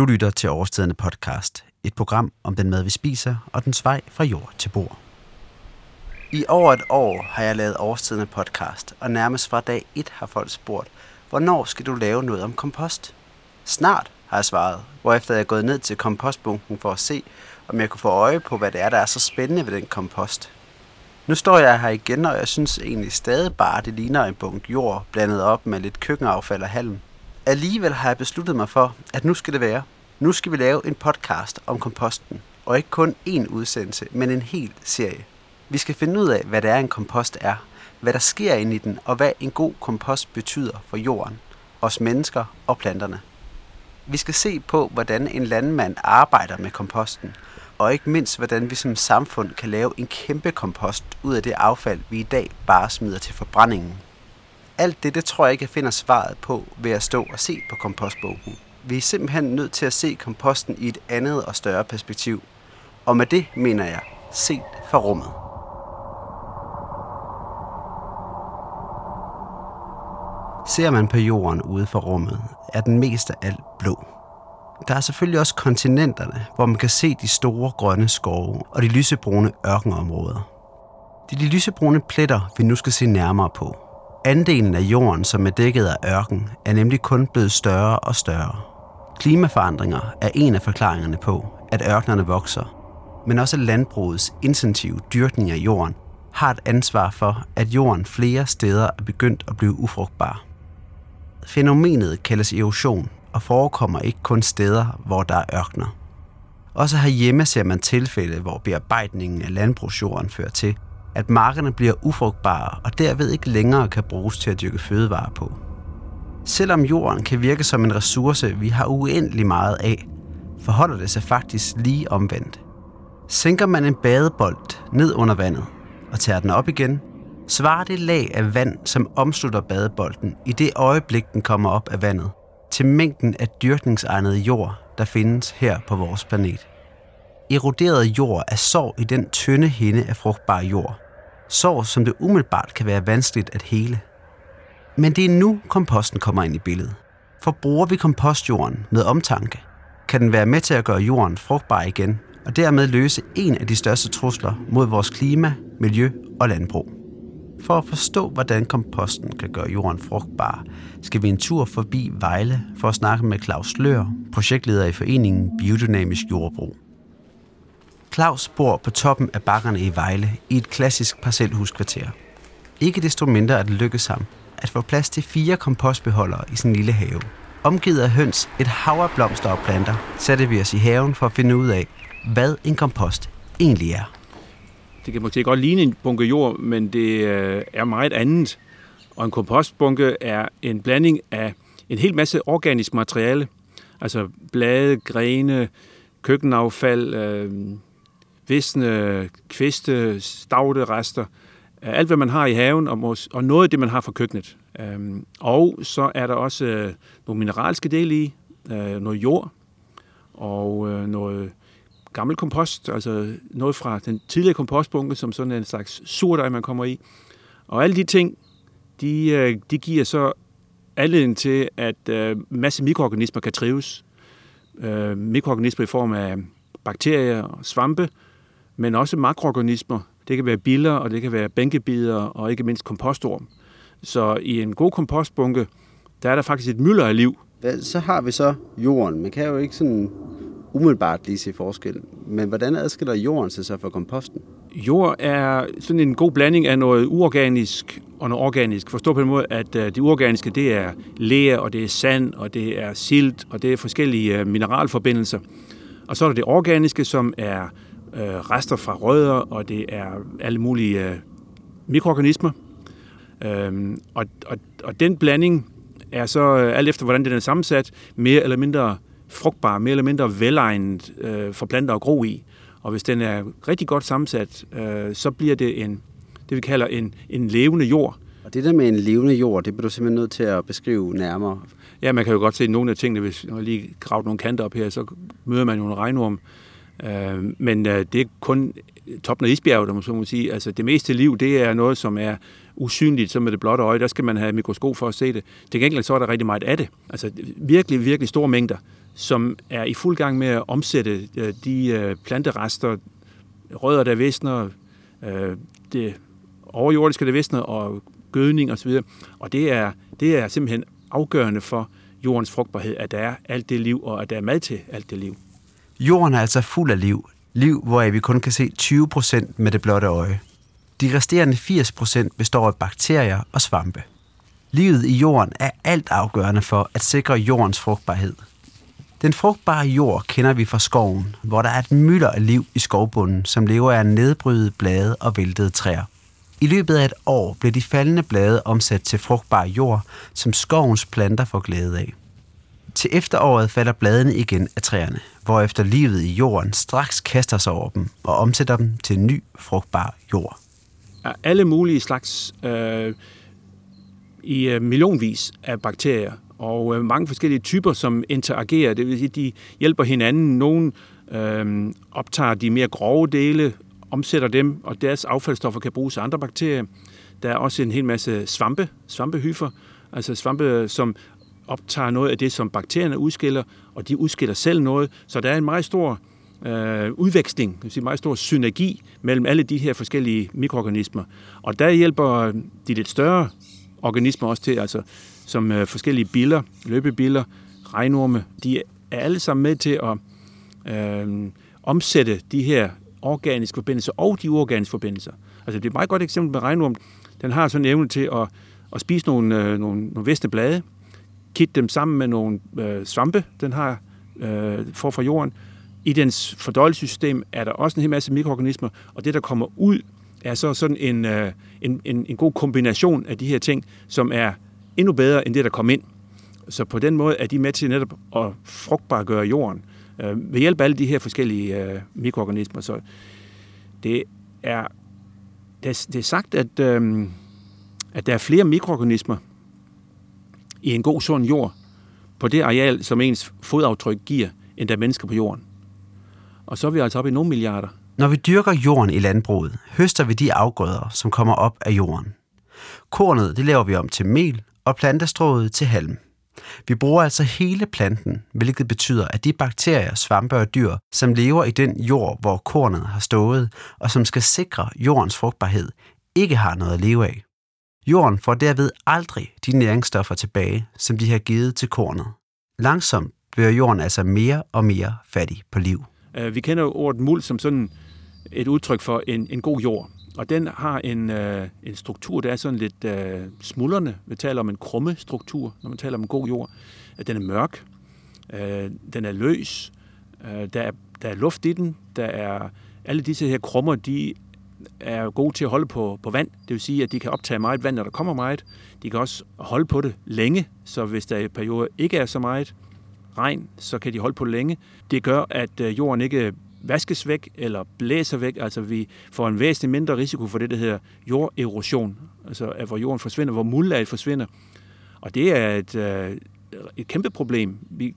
Du lytter til Overstedende podcast, et program om den mad, vi spiser, og dens vej fra jord til bord. I over et år har jeg lavet Overstedende podcast, og nærmest fra dag 1 har folk spurgt, hvornår skal du lave noget om kompost? Snart, har jeg svaret, hvorefter jeg er gået ned til kompostbunken for at se, om jeg kunne få øje på, hvad det er, der er så spændende ved den kompost. Nu står jeg her igen, og jeg synes egentlig stadig bare, det ligner en bunke jord, blandet op med lidt køkkenaffald og halm. Alligevel har jeg besluttet mig for, at nu skal det være. Nu skal vi lave en podcast om komposten. Og ikke kun én udsendelse, men en hel serie. Vi skal finde ud af, hvad det er, en kompost er, hvad der sker inde i den, og hvad en god kompost betyder for jorden, os mennesker og planterne. Vi skal se på, hvordan en landmand arbejder med komposten, og ikke mindst, hvordan vi som samfund kan lave en kæmpe kompost ud af det affald, vi i dag bare smider til forbrændingen. Alt det, det tror jeg ikke, jeg finder svaret på ved at stå og se på kompostbogen. Vi er simpelthen nødt til at se komposten i et andet og større perspektiv. Og med det mener jeg set fra rummet. Ser man på jorden ude for rummet, er den mest af alt blå. Der er selvfølgelig også kontinenterne, hvor man kan se de store grønne skove og de lysebrune ørkenområder. Det er de lysebrune pletter, vi nu skal se nærmere på. Andelen af jorden, som er dækket af ørken, er nemlig kun blevet større og større. Klimaforandringer er en af forklaringerne på, at ørkenerne vokser, men også landbrugets intensive dyrkning af jorden har et ansvar for, at jorden flere steder er begyndt at blive ufrugtbar. Fænomenet kaldes erosion og forekommer ikke kun steder, hvor der er ørkner. Også herhjemme ser man tilfælde, hvor bearbejdningen af landbrugsjorden fører til, at markerne bliver ufrugtbare og derved ikke længere kan bruges til at dyrke fødevarer på. Selvom jorden kan virke som en ressource, vi har uendelig meget af, forholder det sig faktisk lige omvendt. Sænker man en badebold ned under vandet og tager den op igen, svarer det lag af vand, som omslutter badebolden i det øjeblik, den kommer op af vandet, til mængden af dyrkningsegnede jord, der findes her på vores planet. Eroderet jord er sår i den tynde hinde af frugtbar jord. Sår, som det umiddelbart kan være vanskeligt at hele. Men det er nu, komposten kommer ind i billedet. For bruger vi kompostjorden med omtanke, kan den være med til at gøre jorden frugtbar igen, og dermed løse en af de største trusler mod vores klima, miljø og landbrug. For at forstå, hvordan komposten kan gøre jorden frugtbar, skal vi en tur forbi Vejle for at snakke med Claus Lør, projektleder i foreningen Biodynamisk Jordbrug. Claus bor på toppen af bakkerne i Vejle i et klassisk parcelhuskvarter. Ikke desto mindre er det lykkedes ham at få plads til fire kompostbeholdere i sin lille have. Omgivet af høns, et hav af blomster og planter, satte vi os i haven for at finde ud af, hvad en kompost egentlig er. Det kan måske godt ligne en bunke jord, men det øh, er meget andet. Og en kompostbunke er en blanding af en hel masse organisk materiale, altså blade, grene, køkkenaffald, øh, visne, kviste, stavte rester, alt hvad man har i haven, og, og noget af det, man har fra køkkenet. Øhm, og så er der også øh, nogle mineralske dele i, øh, noget jord, og øh, noget gammel kompost, altså noget fra den tidligere kompostbunke, som sådan en slags surdej, man kommer i. Og alle de ting, de, øh, de giver så anledning til, at øh, masse mikroorganismer kan trives. Øh, mikroorganismer i form af bakterier og svampe, men også makroorganismer. Det kan være biller, og det kan være bænkebider, og ikke mindst kompostorm. Så i en god kompostbunke, der er der faktisk et mylder af liv. Så har vi så jorden. Man kan jo ikke sådan umiddelbart lige se forskel. Men hvordan adskiller jorden sig så fra komposten? Jord er sådan en god blanding af noget uorganisk og noget organisk. Forstå på den måde, at øh, det uorganiske, det er ler, og det er sand, og det er silt, og det er forskellige øh, mineralforbindelser. Og så er der det organiske, som er øh, rester fra rødder, og det er alle mulige øh, mikroorganismer. Øhm, og, og, og den blanding er så, øh, alt efter hvordan den er sammensat, mere eller mindre frugtbar, mere eller mindre velegnet øh, for planter at gro i. Og hvis den er rigtig godt sammensat, øh, så bliver det en, det vi kalder en, en levende jord. Og det der med en levende jord, det bliver du simpelthen nødt til at beskrive nærmere. Ja, man kan jo godt se nogle af tingene, hvis man lige graver nogle kanter op her, så møder man jo en regnorm. Øh, men øh, det er kun toppen af isbjerget, der må så må sige. Altså det meste liv, det er noget, som er usynligt, som med det blotte øje. Der skal man have mikroskop for at se det. Til gengæld så er der rigtig meget af det. Altså virkelig, virkelig store mængder som er i fuld gang med at omsætte øh, de øh, planterester, rødder, der visner, øh, det overjordiske, der visner, og gødning osv. Og det er, det er simpelthen afgørende for jordens frugtbarhed, at der er alt det liv, og at der er mad til alt det liv. Jorden er altså fuld af liv. Liv, hvor vi kun kan se 20% med det blotte øje. De resterende 80% består af bakterier og svampe. Livet i jorden er alt afgørende for at sikre jordens frugtbarhed. Den frugtbare jord kender vi fra skoven, hvor der er et mylder af liv i skovbunden, som lever af nedbrydede blade og væltede træer. I løbet af et år bliver de faldende blade omsat til frugtbar jord, som skovens planter får glæde af. Til efteråret falder bladene igen af træerne, hvorefter livet i jorden straks kaster sig over dem og omsætter dem til ny frugtbar jord. Alle mulige slags øh, i øh, millionvis af bakterier og øh, mange forskellige typer, som interagerer. Det vil sige, de hjælper hinanden. Nogle øh, optager de mere grove dele, omsætter dem, og deres affaldsstoffer kan bruges af andre bakterier. Der er også en hel masse svampe, svampehyfer, altså svampe, som optager noget af det, som bakterierne udskiller, og de udskiller selv noget. Så der er en meget stor øh, udveksling, det vil sige meget stor synergi mellem alle de her forskellige mikroorganismer. Og der hjælper de lidt større organismer også til, altså som øh, forskellige biller, løbebiller, regnorme, de er alle sammen med til at øh, omsætte de her organiske forbindelser og de uorganiske forbindelser. Altså det er et meget godt eksempel med regnorm. Den har sådan en evne til at, at spise nogle, øh, nogle, nogle visne blade, kitte dem sammen med nogle øh, svampe, den har øh, for fra jorden. I dens fordøjelsessystem er der også en hel masse mikroorganismer, og det, der kommer ud, er så sådan en, øh, en, en, en god kombination af de her ting, som er endnu bedre end det, der kom ind. Så på den måde er de med til netop at frugtbargøre jorden øh, ved hjælp af alle de her forskellige øh, mikroorganismer. Så det er, det er, det er sagt, at, øh, at der er flere mikroorganismer i en god, sund jord på det areal, som ens fodaftryk giver, end der er mennesker på jorden. Og så er vi altså oppe i nogle milliarder. Når vi dyrker jorden i landbruget, høster vi de afgrøder, som kommer op af jorden. Kornet det laver vi om til mel, og plantestrået til halm. Vi bruger altså hele planten, hvilket betyder, at de bakterier, svampe og dyr, som lever i den jord, hvor kornet har stået, og som skal sikre jordens frugtbarhed, ikke har noget at leve af. Jorden får derved aldrig de næringsstoffer tilbage, som de har givet til kornet. Langsomt bliver jorden altså mere og mere fattig på liv. Øh, vi kender jo ordet muld som sådan et udtryk for en, en god jord. Og den har en, øh, en struktur, der er sådan lidt øh, smuldrende. Vi taler om en krumme struktur, når man taler om en god jord. Øh, den er mørk, øh, den er løs, øh, der, er, der er luft i den, der er alle disse her krummer, de er gode til at holde på, på vand. Det vil sige, at de kan optage meget vand, når der kommer meget. De kan også holde på det længe, så hvis der i perioder ikke er så meget regn, så kan de holde på det længe. Det gør, at øh, jorden ikke vaskes væk eller blæser væk. Altså vi får en væsentlig mindre risiko for det, der hedder jorderosion, altså at hvor jorden forsvinder, hvor muldlaget forsvinder. Og det er et, øh, et kæmpe problem. Vi,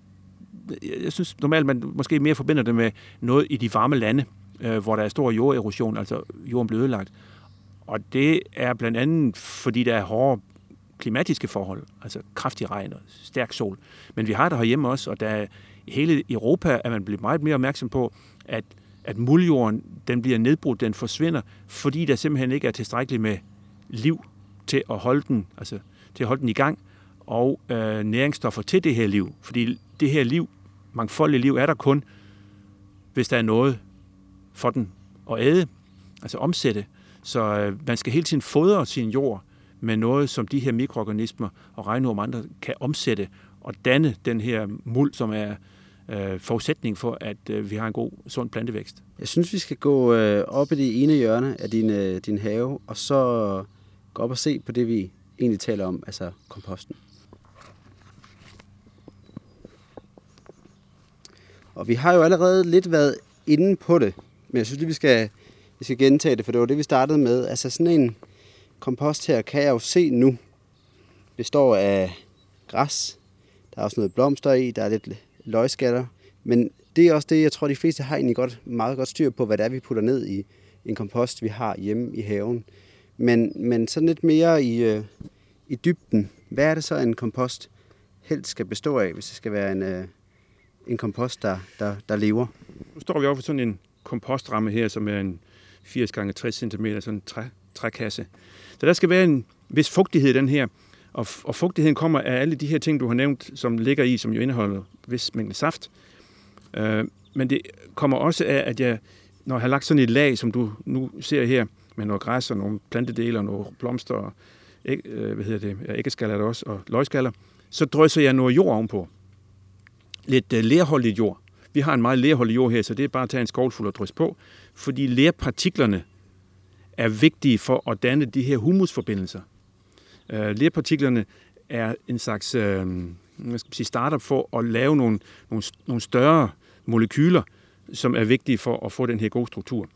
jeg synes normalt, man måske mere forbinder det med noget i de varme lande, øh, hvor der er stor jorderosion, altså jorden bliver ødelagt. Og det er blandt andet, fordi der er hårde klimatiske forhold, altså kraftig regn og stærk sol. Men vi har det herhjemme også, og der i hele Europa er man blevet meget mere opmærksom på, at, at muldjorden den bliver nedbrudt, den forsvinder, fordi der simpelthen ikke er tilstrækkeligt med liv til at holde den, altså til at holde den i gang, og øh, næringsstoffer til det her liv. Fordi det her liv, mangfoldige liv, er der kun, hvis der er noget for den at æde, altså omsætte. Så øh, man skal hele tiden fodre sin jord med noget, som de her mikroorganismer og regnorm andre kan omsætte og danne den her muld, som er øh, forudsætning for, at øh, vi har en god, sund plantevækst. Jeg synes, vi skal gå øh, op i det ene hjørne af din, øh, din have, og så gå op og se på det, vi egentlig taler om, altså komposten. Og vi har jo allerede lidt været inde på det, men jeg synes lige, vi skal, vi skal gentage det, for det var det, vi startede med. Altså sådan en kompost her, kan jeg jo se nu, består af græs, der er også noget blomster i, der er lidt løgskatter. Men det er også det, jeg tror, de fleste har egentlig godt, meget godt styr på, hvad det er, vi putter ned i en kompost, vi har hjemme i haven. Men, men sådan lidt mere i, øh, i dybden. Hvad er det så, en kompost helst skal bestå af, hvis det skal være en, øh, en kompost, der, der, der lever? Nu står vi over for sådan en kompostramme her, som er en 80 x 60 cm, sådan en træ, trækasse. Så der skal være en vis fugtighed i den her, og, og fugtigheden kommer af alle de her ting, du har nævnt, som ligger i, som jo indeholder vis mængde saft. Øh, men det kommer også af, at jeg, når jeg har lagt sådan et lag, som du nu ser her, med noget græs og nogle plantedele og nogle blomster og æg, øh, hvad hedder det, ja, æggeskaller der også, og løgskaller, så drysser jeg noget jord ovenpå. Lidt øh, lærholdigt jord. Vi har en meget lærholdig jord her, så det er bare at tage en skovlfuld og drysse på, fordi lerpartiklerne er vigtige for at danne de her humusforbindelser. Øh, lerpartiklerne er en slags øh, hvad skal sige, startup for at lave nogle, nogle, nogle større molekyler, som er vigtige for at få den her gode struktur.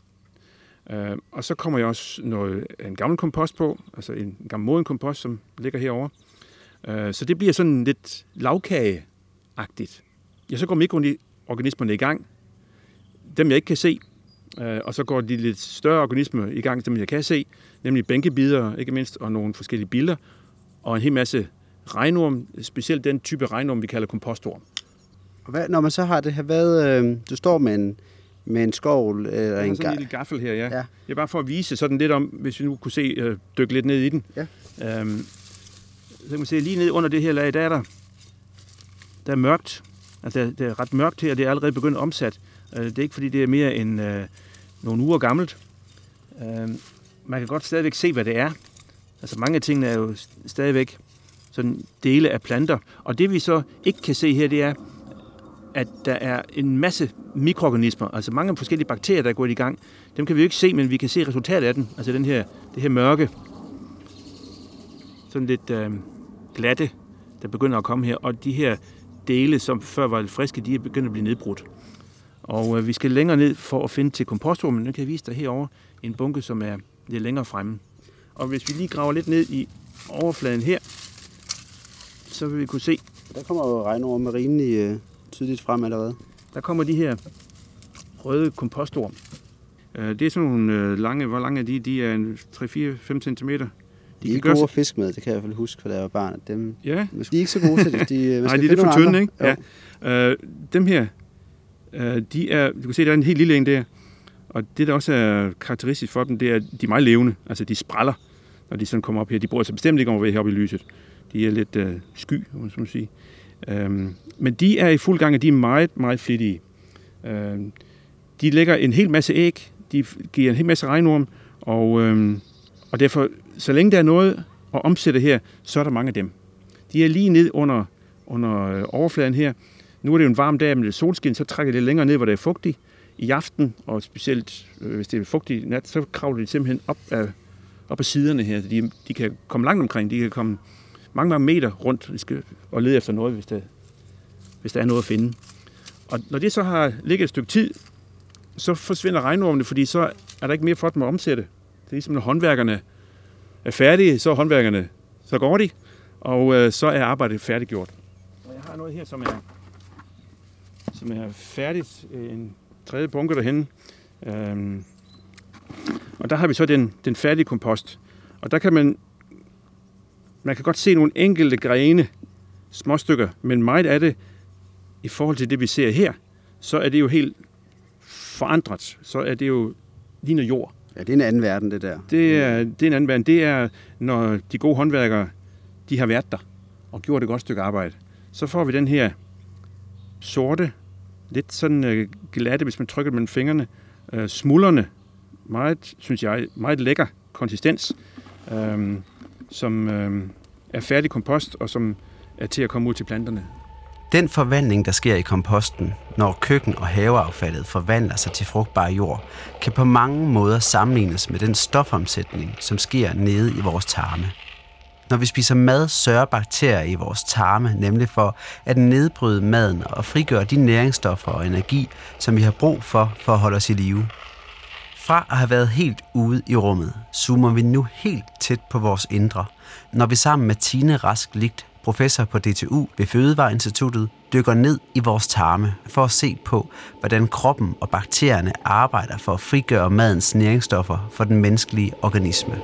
Øh, og så kommer jeg også noget, en gammel kompost på, altså en gammel moden kompost, som ligger herovre. Øh, så det bliver sådan lidt lavkageagtigt. Jeg så går mikroen i gang. Dem jeg ikke kan se, øh, og så går de lidt større organismer i gang, som jeg kan se, nemlig bænkebider, ikke mindst, og nogle forskellige billeder, og en hel masse regnorm, specielt den type regnorm, vi kalder kompostorm. Og hvad, når man så har det her, hvad, øh, du står med en, med en skovl eller en sådan en lille gaffel her, ja. ja. Det er bare for at vise sådan lidt om, hvis vi nu kunne se, øh, dykke lidt ned i den. Ja. Øhm, så kan man se lige ned under det her lag, der er der, der er mørkt. Altså, det er ret mørkt her, og det er allerede begyndt omsat. Øh, det er ikke, fordi det er mere end øh, nogle uger gammelt. Øh, man kan godt stadigvæk se, hvad det er. Altså, mange af tingene er jo stadigvæk sådan dele af planter. Og det vi så ikke kan se her, det er, at der er en masse mikroorganismer, altså mange forskellige bakterier, der er gået i gang. Dem kan vi jo ikke se, men vi kan se resultatet af den. Altså den her, det her mørke, sådan lidt øh, glatte, der begynder at komme her. Og de her dele, som før var friske, de er begyndt at blive nedbrudt. Og øh, vi skal længere ned for at finde til kompostrummet. Nu kan jeg vise dig herover en bunke, som er lidt længere fremme. Og hvis vi lige graver lidt ned i overfladen her, så vil vi kunne se... Der kommer jo regnorme rimelig øh, tydeligt frem allerede. Der kommer de her røde kompostorm. Øh, det er sådan nogle øh, lange, hvor lange er de? De er 3-4-5 cm. De, de er gode at fiske med, det kan jeg i hvert fald huske, for da jeg var barn. Dem, ja. De er ikke så gode til det. De, Nej, de er lidt for tynde, ikke? Ja. ja. Øh, dem her, øh, de er, du kan se, der er en helt lille en der. Og det, der også er karakteristisk for dem, det er, at de er meget levende. Altså, de spraller, når de sådan kommer op her. De bor altså bestemt ikke over ved heroppe i lyset. De er lidt øh, sky, må man sige. Øhm, men de er i fuld gang, og de er meget, meget flittige. Øhm, de lægger en hel masse æg, de giver en hel masse regnorm, og, øhm, og derfor, så længe der er noget at omsætte her, så er der mange af dem. De er lige ned under, under øh, overfladen her. Nu er det jo en varm dag med lidt solskin, så trækker det længere ned, hvor det er fugtigt. I aften, og specielt øh, hvis det er fugtigt nat, så kravler de simpelthen op af, op af siderne her. De, de kan komme langt omkring, de kan komme mange, mange meter rundt og lede efter noget, hvis der, hvis der er noget at finde. Og når det så har ligget et stykke tid, så forsvinder regnormene, fordi så er der ikke mere for dem at omsætte. Det er ligesom, når håndværkerne er færdige, så er håndværkerne, så går de, og øh, så er arbejdet færdiggjort. Og jeg har noget her, som er, som er færdigt. Øh, en tredje bunke derhen. Øhm, og der har vi så den, den færdige kompost. Og der kan man man kan godt se nogle enkelte grene, småstykker, men meget af det, i forhold til det, vi ser her, så er det jo helt forandret. Så er det jo ligner jord. Ja, det er en anden verden, det der. Det er, det er en anden verden. Det er, når de gode håndværkere, de har været der og gjort et godt stykke arbejde. Så får vi den her sorte, lidt sådan øh, glatte, hvis man trykker mellem fingrene, uh, smuldrende, meget, synes jeg, meget lækker konsistens. øh, som øh, er færdig kompost, og som er til at komme ud til planterne. Den forvandling, der sker i komposten, når køkken- og haveaffaldet forvandler sig til frugtbar jord, kan på mange måder sammenlignes med den stofomsætning, som sker nede i vores tarme. Når vi spiser mad, sørger bakterier i vores tarme nemlig for at nedbryde maden og frigøre de næringsstoffer og energi, som vi har brug for for at holde os i live. Fra at have været helt ude i rummet, zoomer vi nu helt tæt på vores indre, når vi sammen med Tine Rask Ligt, professor på DTU ved Fødevareinstituttet, dykker ned i vores tarme for at se på, hvordan kroppen og bakterierne arbejder for at frigøre madens næringsstoffer for den menneskelige organisme.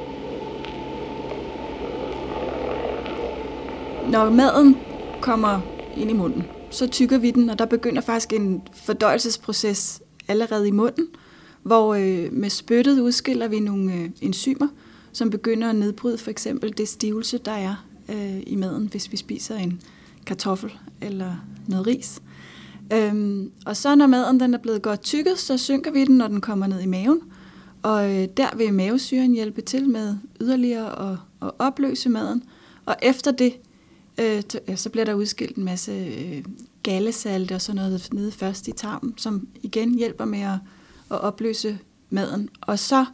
Når maden kommer ind i munden, så tykker vi den, og der begynder faktisk en fordøjelsesproces allerede i munden, hvor øh, med spyttet udskiller vi nogle øh, enzymer, som begynder at nedbryde for eksempel det stivelse, der er øh, i maden, hvis vi spiser en kartoffel eller noget ris. Øhm, og så når maden den er blevet godt tykket, så synker vi den, når den kommer ned i maven. Og øh, der vil mavesyren hjælpe til med yderligere at, at opløse maden. Og efter det, øh, så bliver der udskilt en masse øh, gallesalte og sådan noget nede først i tarmen, som igen hjælper med at, at opløse maden. Og så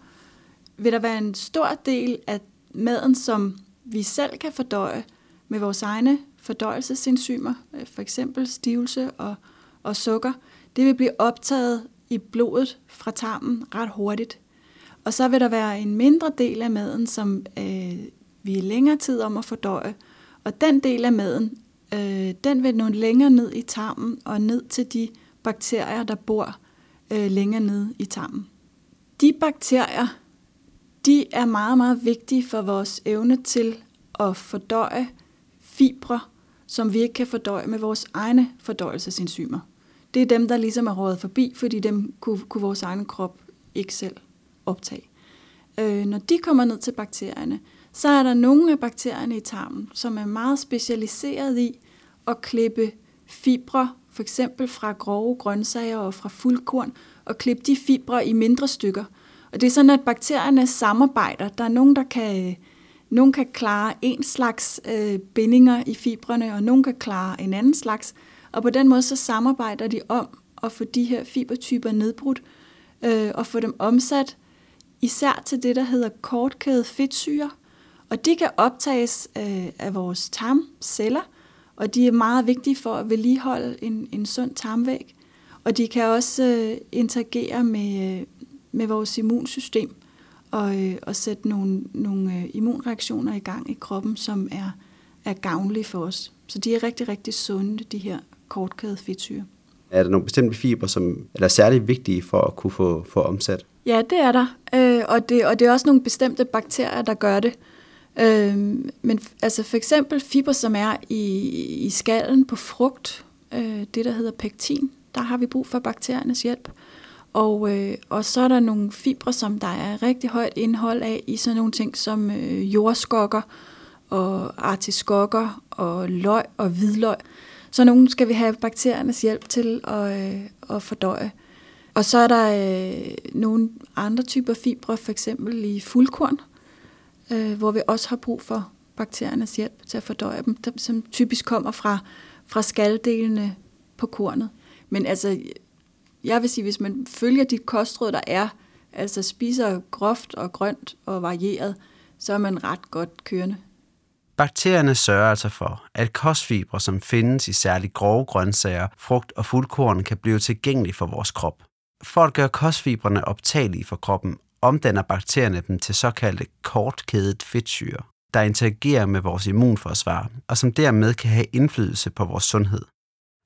vil der være en stor del af maden, som vi selv kan fordøje med vores egne fordøjelsesenzymer, øh, for eksempel stivelse og, og sukker. Det vil blive optaget i blodet fra tarmen ret hurtigt. Og så vil der være en mindre del af maden, som øh, vi er længere tid om at fordøje. Og den del af maden, øh, den vil nå længere ned i tarmen og ned til de bakterier, der bor øh, længere nede i tarmen. De bakterier, de er meget, meget vigtige for vores evne til at fordøje fibre, som vi ikke kan fordøje med vores egne fordøjelsesenzymer. Det er dem, der ligesom er rådet forbi, fordi dem kunne, kunne vores egen krop ikke selv optage. Øh, når de kommer ned til bakterierne, så er der nogle af bakterierne i tarmen, som er meget specialiseret i at klippe fibre, for eksempel fra grove grøntsager og fra fuldkorn, og klippe de fibre i mindre stykker. Og det er sådan, at bakterierne samarbejder. Der er nogen, der kan, nogen kan klare en slags øh, bindinger i fibrene, og nogen kan klare en anden slags. Og på den måde så samarbejder de om at få de her fibertyper nedbrudt øh, og få dem omsat især til det, der hedder kortkædet fedtsyre. Og de kan optages øh, af vores tarmceller, og de er meget vigtige for at vedligeholde en, en sund tarmvæg. Og de kan også øh, interagere med, øh, med vores immunsystem og, øh, og sætte nogle, nogle øh, immunreaktioner i gang i kroppen, som er, er gavnlige for os. Så de er rigtig, rigtig sunde, de her kortkæde fedtsyre. Er der nogle bestemte fiber, som er særlig vigtige for at kunne få, få omsat? Ja, det er der. Øh, og, det, og det er også nogle bestemte bakterier, der gør det. Øh, men altså for eksempel fiber, som er i, i skallen på frugt, øh, det der hedder pektin, der har vi brug for bakteriernes hjælp. Og, øh, og så er der nogle fibre, som der er rigtig højt indhold af i sådan nogle ting som øh, jordskokker og artiskokker og løg og hvidløg. Så nogle skal vi have bakteriernes hjælp til at, øh, at fordøje. Og så er der øh, nogle andre typer fibre, for eksempel i fuldkorn, øh, hvor vi også har brug for bakteriernes hjælp til at fordøje dem, som typisk kommer fra, fra skalddelene på kornet. Men altså, jeg vil sige, hvis man følger de kostråd, der er, altså spiser groft og grønt og varieret, så er man ret godt kørende. Bakterierne sørger altså for, at kostfibre, som findes i særligt grove grøntsager, frugt og fuldkorn, kan blive tilgængelige for vores krop. For at gøre kostfibrene optagelige for kroppen, omdanner bakterierne dem til såkaldte kortkædet fedtsyre, der interagerer med vores immunforsvar, og som dermed kan have indflydelse på vores sundhed.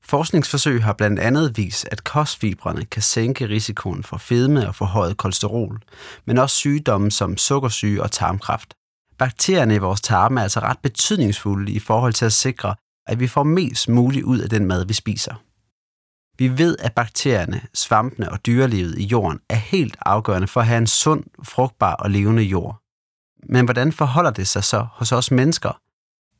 Forskningsforsøg har blandt andet vist, at kostfibrene kan sænke risikoen for fedme og forhøjet kolesterol, men også sygdomme som sukkersyge og tarmkræft. Bakterierne i vores tarme er altså ret betydningsfulde i forhold til at sikre, at vi får mest muligt ud af den mad, vi spiser. Vi ved, at bakterierne, svampene og dyrelivet i jorden er helt afgørende for at have en sund, frugtbar og levende jord. Men hvordan forholder det sig så hos os mennesker?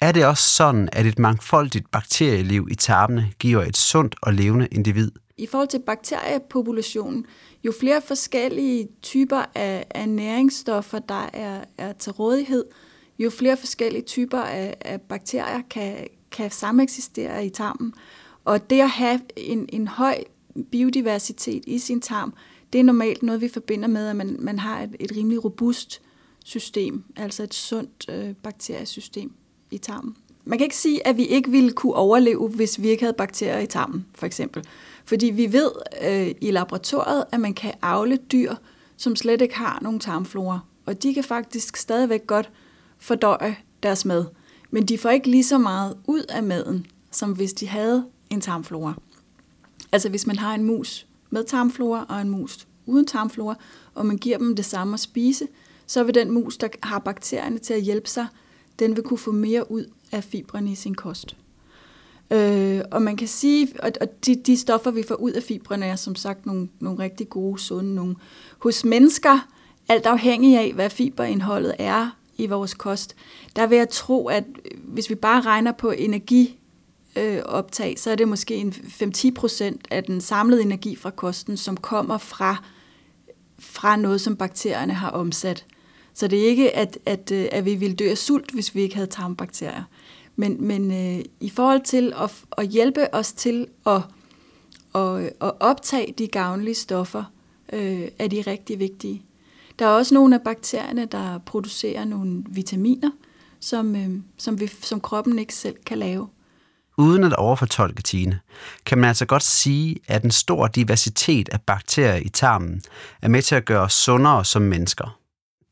Er det også sådan, at et mangfoldigt bakterieliv i tarmene giver et sundt og levende individ? I forhold til bakteriepopulationen, jo flere forskellige typer af, af næringsstoffer, der er, er til rådighed, jo flere forskellige typer af, af bakterier kan, kan sameksistere i tarmen. Og det at have en, en høj biodiversitet i sin tarm, det er normalt noget, vi forbinder med, at man, man har et, et rimelig robust system, altså et sundt øh, bakteriesystem i tarmen. Man kan ikke sige, at vi ikke ville kunne overleve, hvis vi ikke havde bakterier i tarmen, for eksempel. Fordi vi ved øh, i laboratoriet, at man kan afle dyr, som slet ikke har nogen tarmflora. Og de kan faktisk stadigvæk godt fordøje deres mad. Men de får ikke lige så meget ud af maden, som hvis de havde en tarmflora. Altså hvis man har en mus med tarmflora og en mus uden tarmflora, og man giver dem det samme at spise, så vil den mus, der har bakterierne til at hjælpe sig, den vil kunne få mere ud af fibrene i sin kost. Øh, og man kan sige, at de, de stoffer, vi får ud af fibrene, er som sagt nogle, nogle rigtig gode, sunde nogle. Hos mennesker, alt afhængig af, hvad fiberindholdet er i vores kost, der vil jeg tro, at hvis vi bare regner på energi øh, optag, så er det måske en 5-10 procent af den samlede energi fra kosten, som kommer fra, fra noget, som bakterierne har omsat. Så det er ikke, at, at, øh, at vi ville dø af sult, hvis vi ikke havde tarmbakterier. Men, men øh, i forhold til at, at hjælpe os til at, at, at optage de gavnlige stoffer, øh, er de rigtig vigtige. Der er også nogle af bakterierne, der producerer nogle vitaminer, som, øh, som, vi, som kroppen ikke selv kan lave. Uden at overfortolke Tine, kan man altså godt sige, at en stor diversitet af bakterier i tarmen er med til at gøre os sundere som mennesker.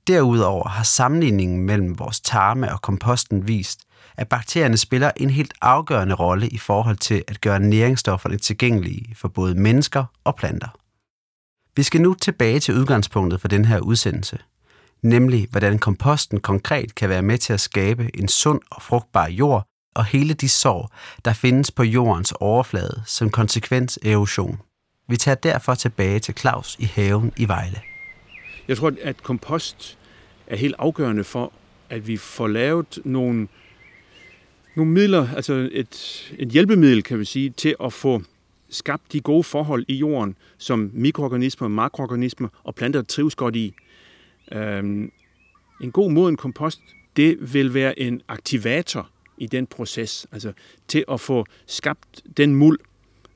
Derudover har sammenligningen mellem vores tarme og komposten vist, at bakterierne spiller en helt afgørende rolle i forhold til at gøre næringsstofferne tilgængelige for både mennesker og planter. Vi skal nu tilbage til udgangspunktet for den her udsendelse, nemlig hvordan komposten konkret kan være med til at skabe en sund og frugtbar jord og hele de sår, der findes på jordens overflade som konsekvens af erosion. Vi tager derfor tilbage til Claus i haven i Vejle. Jeg tror, at kompost er helt afgørende for, at vi får lavet nogle, nogle midler, altså et, et hjælpemiddel, kan vi sige, til at få skabt de gode forhold i jorden, som mikroorganismer, makroorganismer og planter trives godt i. Øhm, en god moden kompost, det vil være en aktivator i den proces, altså til at få skabt den muld,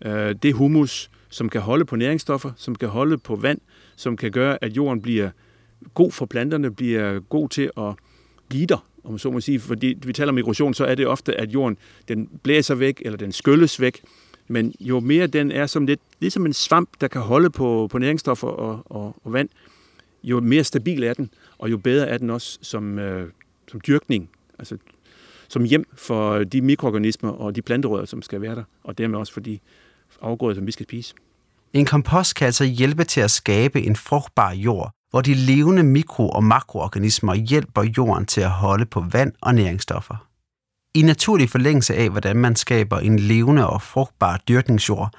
øh, det humus, som kan holde på næringsstoffer, som kan holde på vand, som kan gøre, at jorden bliver god for planterne, bliver god til at gider, om så må sige. Fordi vi taler om erosion, så er det ofte, at jorden den blæser væk, eller den skylles væk. Men jo mere den er som lidt, ligesom en svamp, der kan holde på, på næringsstoffer og, og, og vand, jo mere stabil er den, og jo bedre er den også som, øh, som dyrkning, altså som hjem for de mikroorganismer og de planterødder, som skal være der, og dermed også for de afgrøder, som vi skal spise. En kompost kan altså hjælpe til at skabe en frugtbar jord, hvor de levende mikro- og makroorganismer hjælper jorden til at holde på vand og næringsstoffer. I naturlig forlængelse af, hvordan man skaber en levende og frugtbar dyrkningsjord,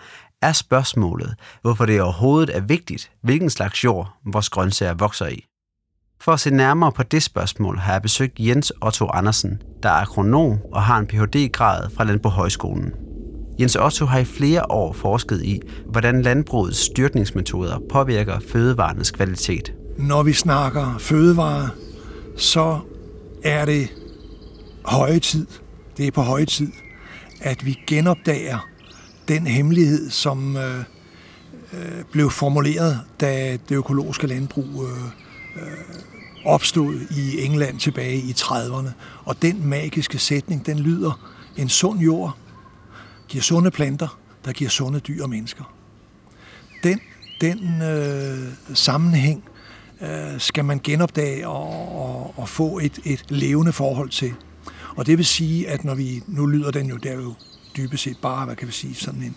er spørgsmålet, hvorfor det overhovedet er vigtigt, hvilken slags jord vores grøntsager vokser i. For at se nærmere på det spørgsmål har jeg besøgt Jens Otto Andersen, der er agronom og har en Ph.D.-grad fra Landbrugshøjskolen. Jens Otto har i flere år forsket i, hvordan landbrugets styrkningsmetoder påvirker fødevarenes kvalitet. Når vi snakker fødevarer, så er det høje tid, det er på høje tid, at vi genopdager den hemmelighed, som øh, øh, blev formuleret, da det økologiske landbrug øh, øh, opstod i England tilbage i 30'erne. Og den magiske sætning, den lyder, en sund jord giver sunde planter, der giver sunde dyr og mennesker. Den, den øh, sammenhæng øh, skal man genopdage og, og, og få et, et levende forhold til. Og det vil sige, at når vi, nu lyder den jo, det er jo dybest set bare, hvad kan vi sige, sådan en,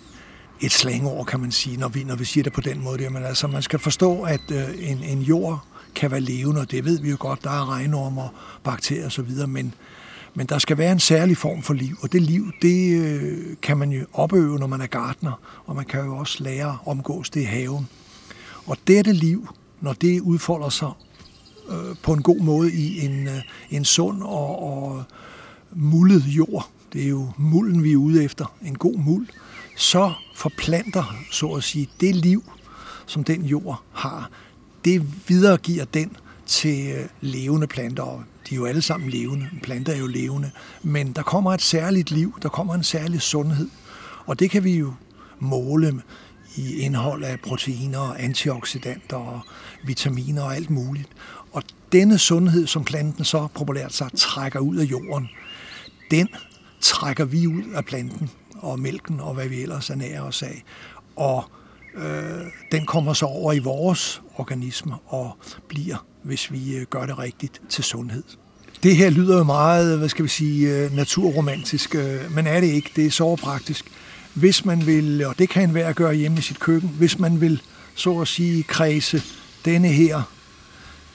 et slangord, kan man sige, når vi, når vi siger det på den måde. Men altså, man skal forstå, at øh, en, en jord kan være levende, og det ved vi jo godt, der er regnormer, bakterier osv., men, men der skal være en særlig form for liv, og det liv, det øh, kan man jo opøve, når man er gartner, og man kan jo også lære at omgås det i haven. Og dette liv, når det udfolder sig øh, på en god måde i en, øh, en sund og, og mullet jord, det er jo mulden, vi er ude efter, en god muld, så forplanter, så at sige, det liv, som den jord har, det videregiver den til øh, levende planter. Og de er jo alle sammen levende. Planter er jo levende. Men der kommer et særligt liv, der kommer en særlig sundhed. Og det kan vi jo måle i indhold af proteiner, antioxidanter og vitaminer og alt muligt. Og denne sundhed, som planten så populært sagt trækker ud af jorden, den trækker vi ud af planten og mælken og hvad vi ellers ernærer os af. Og øh, den kommer så over i vores organismer og bliver, hvis vi øh, gør det rigtigt, til sundhed. Det her lyder jo meget, hvad skal vi sige, øh, naturromantisk, øh, men er det ikke. Det er så praktisk. Hvis man vil, og det kan enhver gøre hjemme i sit køkken, hvis man vil, så at sige, kredse denne her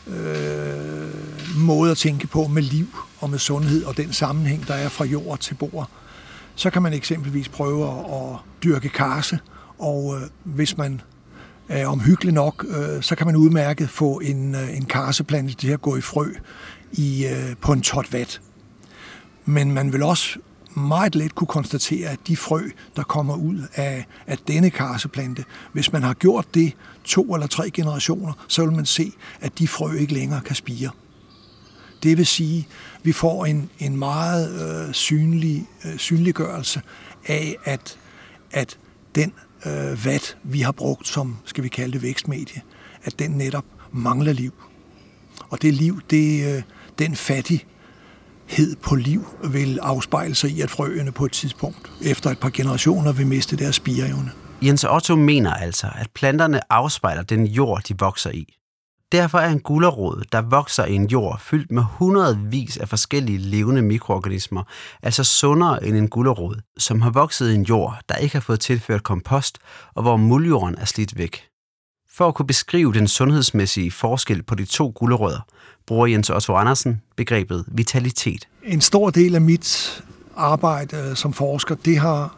øh, måde at tænke på med liv og med sundhed og den sammenhæng, der er fra jord til bord, så kan man eksempelvis prøve at dyrke karse, og øh, hvis man er omhyggelig nok, øh, så kan man udmærket få en, øh, en karseplante til at gå i frø i, øh, på en tot vat. Men man vil også meget let kunne konstatere, at de frø, der kommer ud af, af denne karseplante, hvis man har gjort det to eller tre generationer, så vil man se, at de frø ikke længere kan spire. Det vil sige, at vi får en, en meget øh, synlig, øh, synliggørelse af, at, at den øh, vat, vi har brugt som, skal vi kalde det, vækstmedie, at den netop mangler liv. Og det liv, det, øh, den fattighed på liv vil afspejle sig i, at frøene på et tidspunkt, efter et par generationer, vil miste deres spireevne. Jens Otto mener altså, at planterne afspejler den jord, de vokser i. Derfor er en gulerod, der vokser i en jord fyldt med hundredvis af forskellige levende mikroorganismer, altså sundere end en gulerod, som har vokset i en jord, der ikke har fået tilført kompost, og hvor muljorden er slidt væk. For at kunne beskrive den sundhedsmæssige forskel på de to gulerødder, bruger Jens Otto Andersen begrebet vitalitet. En stor del af mit arbejde øh, som forsker, det har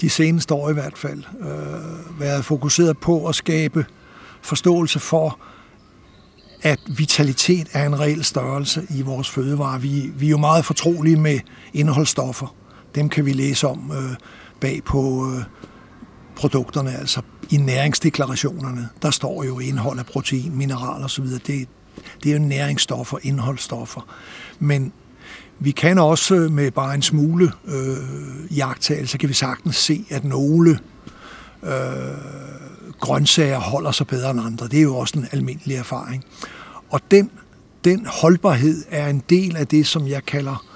de seneste år i hvert fald øh, været fokuseret på at skabe forståelse for, at vitalitet er en reel størrelse i vores fødevarer. Vi, vi er jo meget fortrolige med indholdsstoffer. Dem kan vi læse om øh, bag på øh, produkterne, altså i næringsdeklarationerne. Der står jo indhold af protein, mineral osv. Det, det er jo næringsstoffer, indholdsstoffer. Men vi kan også øh, med bare en smule øh, jagttagelse, kan vi sagtens se, at nogle øh, grøntsager holder sig bedre end andre. Det er jo også en almindelig erfaring. Og den, den holdbarhed er en del af det, som jeg kalder,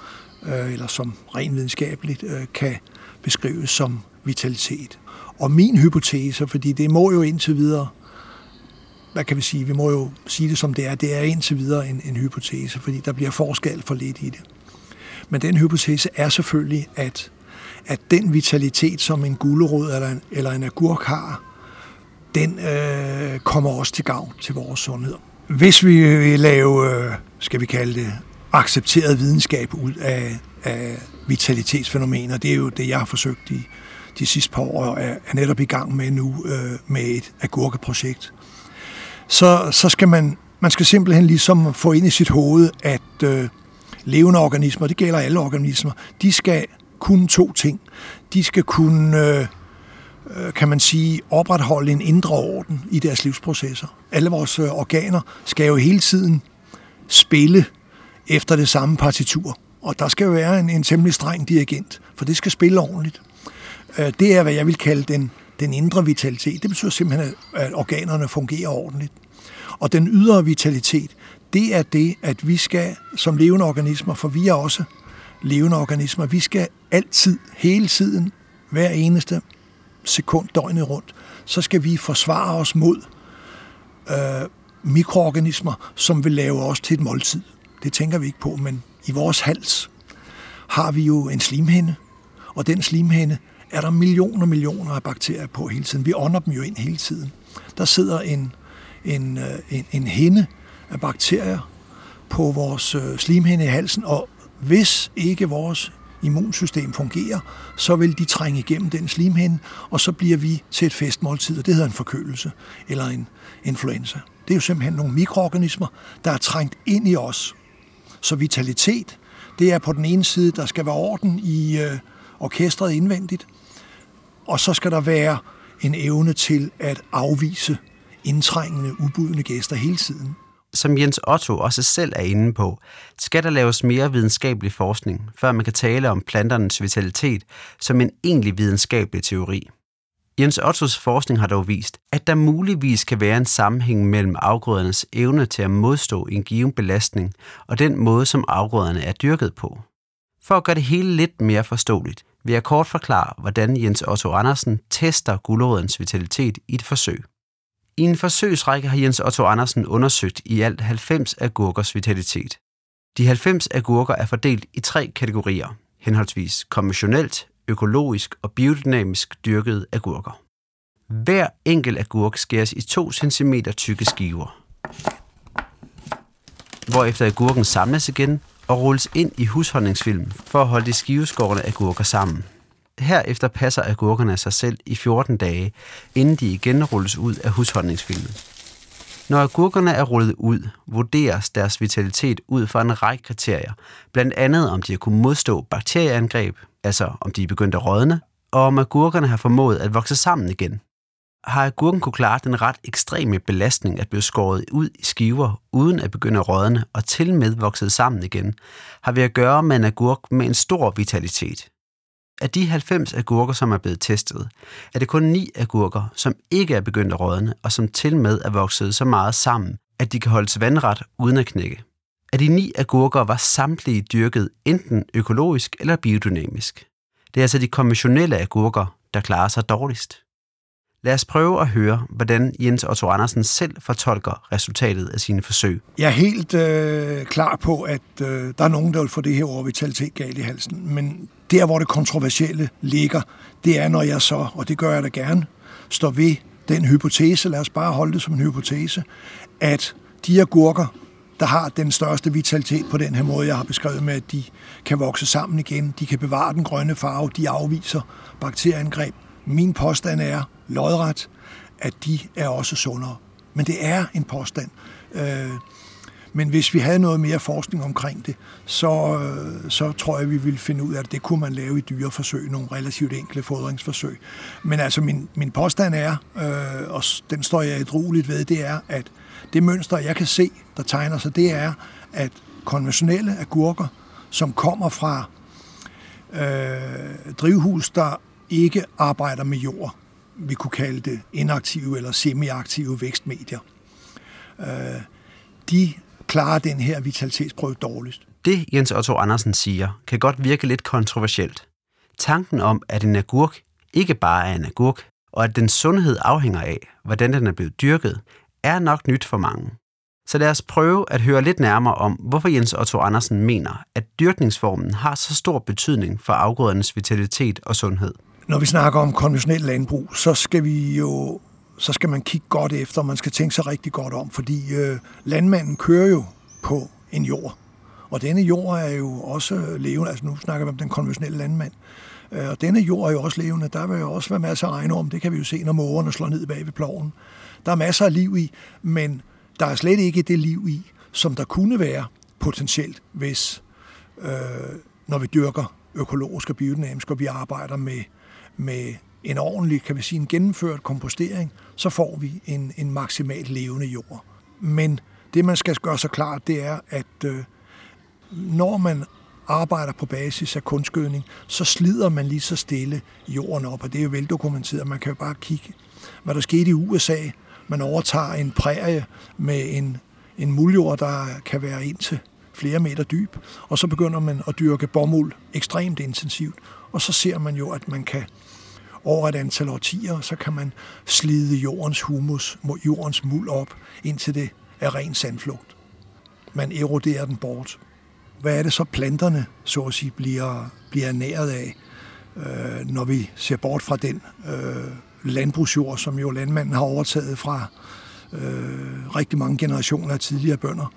øh, eller som rent videnskabeligt øh, kan beskrives som vitalitet. Og min hypotese, fordi det må jo indtil videre, hvad kan vi sige, vi må jo sige det som det er, det er indtil videre en, en hypotese, fordi der bliver forskel for lidt i det. Men den hypotese er selvfølgelig, at, at den vitalitet, som en gulerod eller en, eller en agurk har, den øh, kommer også til gavn til vores sundhed. Hvis vi vil lave, øh, skal vi kalde det, accepteret videnskab ud af, af vitalitetsfænomener, det er jo det, jeg har forsøgt i de sidste par år, og er, netop i gang med nu øh, med et agurkeprojekt, så, så skal man, man skal simpelthen ligesom få ind i sit hoved, at øh, levende organismer, det gælder alle organismer, de skal kunne to ting. De skal kunne, øh, Øh, kan man sige, opretholde en indre orden i deres livsprocesser. Alle vores øh, organer skal jo hele tiden spille efter det samme partitur. Og der skal jo være en, en temmelig streng dirigent, for det skal spille ordentligt. Øh, det er, hvad jeg vil kalde den, den indre vitalitet. Det betyder simpelthen, at organerne fungerer ordentligt. Og den ydre vitalitet, det er det, at vi skal som levende organismer, for vi er også levende organismer, vi skal altid, hele tiden, hver eneste sekund døgnet rundt, så skal vi forsvare os mod øh, mikroorganismer, som vil lave os til et måltid. Det tænker vi ikke på, men i vores hals har vi jo en slimhinde, og den slimhinde er der millioner og millioner af bakterier på hele tiden. Vi ånder dem jo ind hele tiden. Der sidder en, en, øh, en, en hinde af bakterier på vores øh, slimhinde i halsen, og hvis ikke vores immunsystem fungerer, så vil de trænge igennem den slimhinde, og så bliver vi til et festmåltid, og det hedder en forkølelse eller en influenza. Det er jo simpelthen nogle mikroorganismer, der er trængt ind i os. Så vitalitet, det er på den ene side, der skal være orden i øh, orkestret indvendigt, og så skal der være en evne til at afvise indtrængende, ubudne gæster hele tiden som Jens Otto også selv er inde på, skal der laves mere videnskabelig forskning, før man kan tale om planternes vitalitet som en egentlig videnskabelig teori. Jens Ottos forskning har dog vist, at der muligvis kan være en sammenhæng mellem afgrødernes evne til at modstå en given belastning og den måde, som afgrøderne er dyrket på. For at gøre det hele lidt mere forståeligt, vil jeg kort forklare, hvordan Jens Otto Andersen tester gulerodens vitalitet i et forsøg. I en forsøgsrække har Jens Otto Andersen undersøgt i alt 90 agurkers vitalitet. De 90 agurker er fordelt i tre kategorier, henholdsvis konventionelt, økologisk og biodynamisk dyrkede agurker. Hver enkelt agurk skæres i 2 cm tykke skiver, hvorefter agurken samles igen og rulles ind i husholdningsfilm for at holde de skiveskårne agurker sammen. Herefter passer agurkerne sig selv i 14 dage, inden de igen rulles ud af husholdningsfilmet. Når agurkerne er rullet ud, vurderes deres vitalitet ud fra en række kriterier, blandt andet om de har kunnet modstå bakterieangreb, altså om de er begyndt at rådne, og om agurkerne har formået at vokse sammen igen. Har agurken kunne klare den ret ekstreme belastning at blive skåret ud i skiver, uden at begynde at rådne og til med vokset sammen igen, har vi at gøre med en agurk med en stor vitalitet. Af de 90 agurker, som er blevet testet, er det kun 9 agurker, som ikke er begyndt at rådne, og som til med er vokset så meget sammen, at de kan holdes vandret uden at knække. Af de 9 agurker var samtlige dyrket enten økologisk eller biodynamisk. Det er altså de konventionelle agurker, der klarer sig dårligst. Lad os prøve at høre, hvordan Jens Otto Andersen selv fortolker resultatet af sine forsøg. Jeg er helt øh, klar på, at øh, der er nogen, der vil få det her over vitalitet galt i halsen. Men der, hvor det kontroversielle ligger, det er, når jeg så, og det gør jeg da gerne, står ved den hypotese, lad os bare holde det som en hypotese, at de agurker, der har den største vitalitet på den her måde, jeg har beskrevet med, at de kan vokse sammen igen, de kan bevare den grønne farve, de afviser bakterieangreb. Min påstand er lodret, at de er også sundere. Men det er en påstand. Øh, men hvis vi havde noget mere forskning omkring det, så, øh, så tror jeg, vi ville finde ud af, at det kunne man lave i dyreforsøg, nogle relativt enkle fodringsforsøg. Men altså min, min påstand er, øh, og den står jeg et roligt ved, det er, at det mønster, jeg kan se, der tegner sig, det er, at konventionelle agurker, som kommer fra øh, drivhus, der ikke arbejder med jord, vi kunne kalde det inaktive eller semiaktive vækstmedier, øh, de klarer den her vitalitetsprøve dårligst. Det, Jens Otto Andersen siger, kan godt virke lidt kontroversielt. Tanken om, at en agurk ikke bare er en agurk, og at den sundhed afhænger af, hvordan den er blevet dyrket, er nok nyt for mange. Så lad os prøve at høre lidt nærmere om, hvorfor Jens Otto Andersen mener, at dyrkningsformen har så stor betydning for afgrødernes vitalitet og sundhed. Når vi snakker om konventionel landbrug, så skal vi jo så skal man kigge godt efter, man skal tænke sig rigtig godt om, fordi øh, landmanden kører jo på en jord. Og denne jord er jo også øh, levende, altså nu snakker vi om den konventionelle landmand. Øh, og denne jord er jo også levende, der vil jo også være masser af regnorm, det kan vi jo se, når mågerne slår ned bag ved ploven. Der er masser af liv i, men der er slet ikke det liv i, som der kunne være potentielt, hvis øh, når vi dyrker økologisk og biodynamisk, og vi arbejder med, med en ordentlig, kan vi sige, en gennemført kompostering, så får vi en, en maksimalt levende jord. Men det, man skal gøre så klart, det er, at øh, når man arbejder på basis af kunstgødning, så slider man lige så stille jorden op, og det er jo veldokumenteret. Man kan jo bare kigge, hvad der skete i USA. Man overtager en prærie med en, en muljord, der kan være indtil flere meter dyb, og så begynder man at dyrke bomuld ekstremt intensivt, og så ser man jo, at man kan over et antal årtier, så kan man slide jordens humus, jordens muld op, indtil det er ren sandflugt. Man eroderer den bort. Hvad er det så planterne, så at sige, bliver, bliver næret af, øh, når vi ser bort fra den øh, landbrugsjord, som jo landmanden har overtaget fra øh, rigtig mange generationer af tidligere bønder,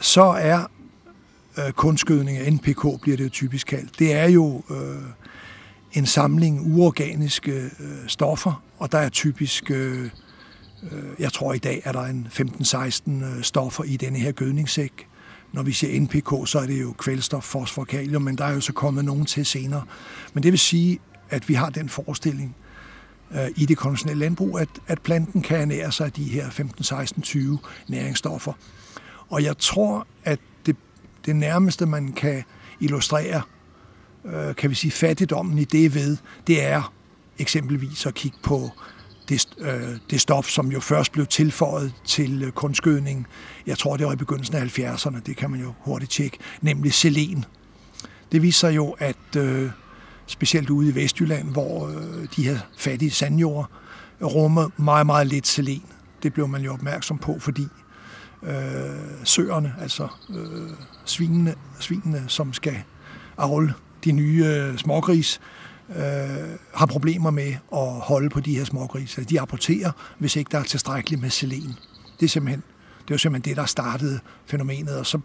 så er øh, kunstgødning NPK, bliver det jo typisk kaldt. Det er jo øh, en samling uorganiske øh, stoffer, og der er typisk, øh, øh jeg tror i dag, er der en 15-16 øh, stoffer i denne her gødningssæk. Når vi siger NPK, så er det jo kvælstof, fosfor, kalium, men der er jo så kommet nogen til senere. Men det vil sige, at vi har den forestilling øh, i det konventionelle landbrug, at, at planten kan ernære sig af de her 15, 16, 20 næringsstoffer. Og jeg tror, at det, det nærmeste, man kan illustrere øh, kan vi sige, fattigdommen i det ved, det er eksempelvis at kigge på det, øh, det stof, som jo først blev tilføjet til øh, kunstgødning. Jeg tror, det var i begyndelsen af 70'erne, det kan man jo hurtigt tjekke, nemlig selen. Det viser jo, at øh, specielt ude i Vestjylland, hvor øh, de her fattige sandjord rummer meget, meget lidt selen. Det blev man jo opmærksom på, fordi øh, søerne, altså øh, svinene, svinene, som skal avle de nye øh, smågris, øh, har problemer med at holde på de her smågrise. Altså, de apporterer, hvis ikke der er tilstrækkeligt med selen. Det er simpelthen det var simpelthen det, der startede fænomenet, og så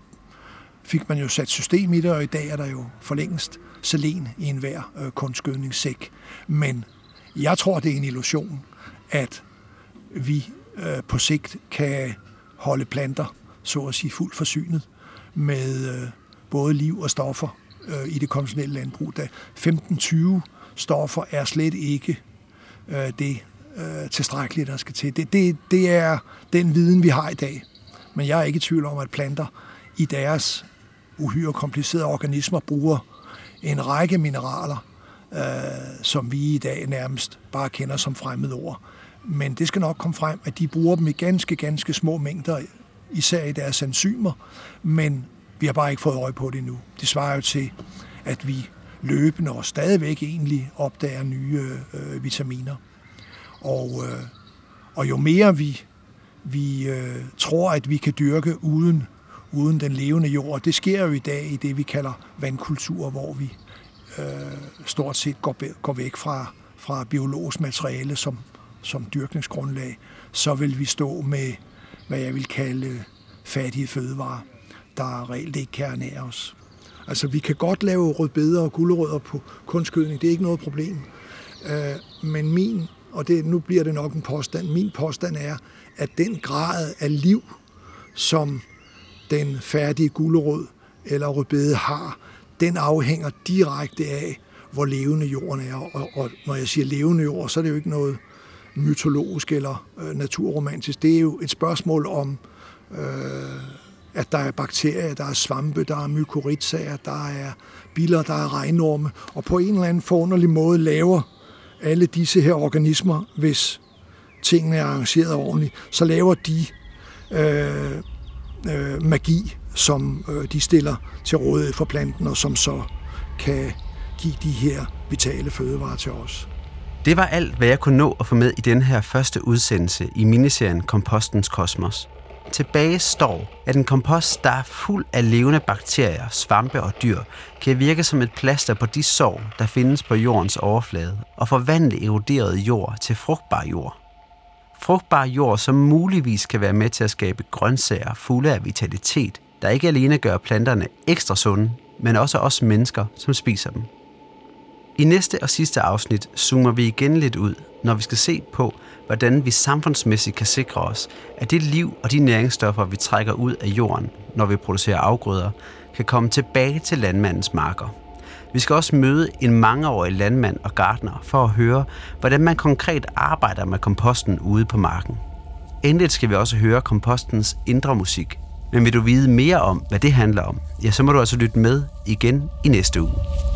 fik man jo sat system i det, og i dag er der jo for længst selen i enhver øh, kunstgødningssæk. Men jeg tror, det er en illusion, at vi øh, på sigt kan holde planter, så at sige, fuldt forsynet med øh, både liv og stoffer øh, i det konventionelle landbrug. Da 15-20 stoffer er slet ikke øh, det øh, tilstrækkeligt, der skal til. Det, det, det er den viden, vi har i dag. Men jeg er ikke i tvivl om, at planter i deres uhyre komplicerede organismer bruger en række mineraler, øh, som vi i dag nærmest bare kender som fremmede ord. Men det skal nok komme frem, at de bruger dem i ganske, ganske små mængder, især i deres enzymer, men vi har bare ikke fået øje på det endnu. Det svarer jo til, at vi løbende og stadigvæk egentlig opdager nye øh, vitaminer. Og, øh, og jo mere vi, vi øh, tror, at vi kan dyrke uden, uden den levende jord, det sker jo i dag i det, vi kalder vandkultur, hvor vi øh, stort set går, går væk fra, fra biologisk materiale som, som dyrkningsgrundlag, så vil vi stå med, hvad jeg vil kalde øh, fattige fødevarer, der reelt ikke kan ernære os. Altså, vi kan godt lave rødbeder og gulerødder på kunstgødning, det er ikke noget problem. Øh, men min, og det, nu bliver det nok en påstand, min påstand er, at den grad af liv, som den færdige gulerod eller rødbede har, den afhænger direkte af, hvor levende jorden er. Og, og når jeg siger levende jord, så er det jo ikke noget mytologisk eller øh, naturromantisk. Det er jo et spørgsmål om, øh, at der er bakterier, der er svampe, der er mykorrhizaer, der er biller, der er regnorme, og på en eller anden forunderlig måde laver alle disse her organismer, hvis tingene er arrangeret ordentligt, så laver de øh, øh, magi, som øh, de stiller til rådighed for planten, og som så kan give de her vitale fødevarer til os. Det var alt, hvad jeg kunne nå at få med i den her første udsendelse i miniserien Kompostens Kosmos. Tilbage står, at en kompost, der er fuld af levende bakterier, svampe og dyr, kan virke som et plaster på de sår, der findes på jordens overflade, og forvandle eroderet jord til frugtbar jord. Frugtbar jord, som muligvis kan være med til at skabe grøntsager fulde af vitalitet, der ikke alene gør planterne ekstra sunde, men også os mennesker, som spiser dem. I næste og sidste afsnit zoomer vi igen lidt ud, når vi skal se på, hvordan vi samfundsmæssigt kan sikre os, at det liv og de næringsstoffer, vi trækker ud af jorden, når vi producerer afgrøder, kan komme tilbage til landmandens marker. Vi skal også møde en mangeårig landmand og gartner for at høre, hvordan man konkret arbejder med komposten ude på marken. Endelig skal vi også høre kompostens indre musik. Men vil du vide mere om, hvad det handler om, ja, så må du altså lytte med igen i næste uge.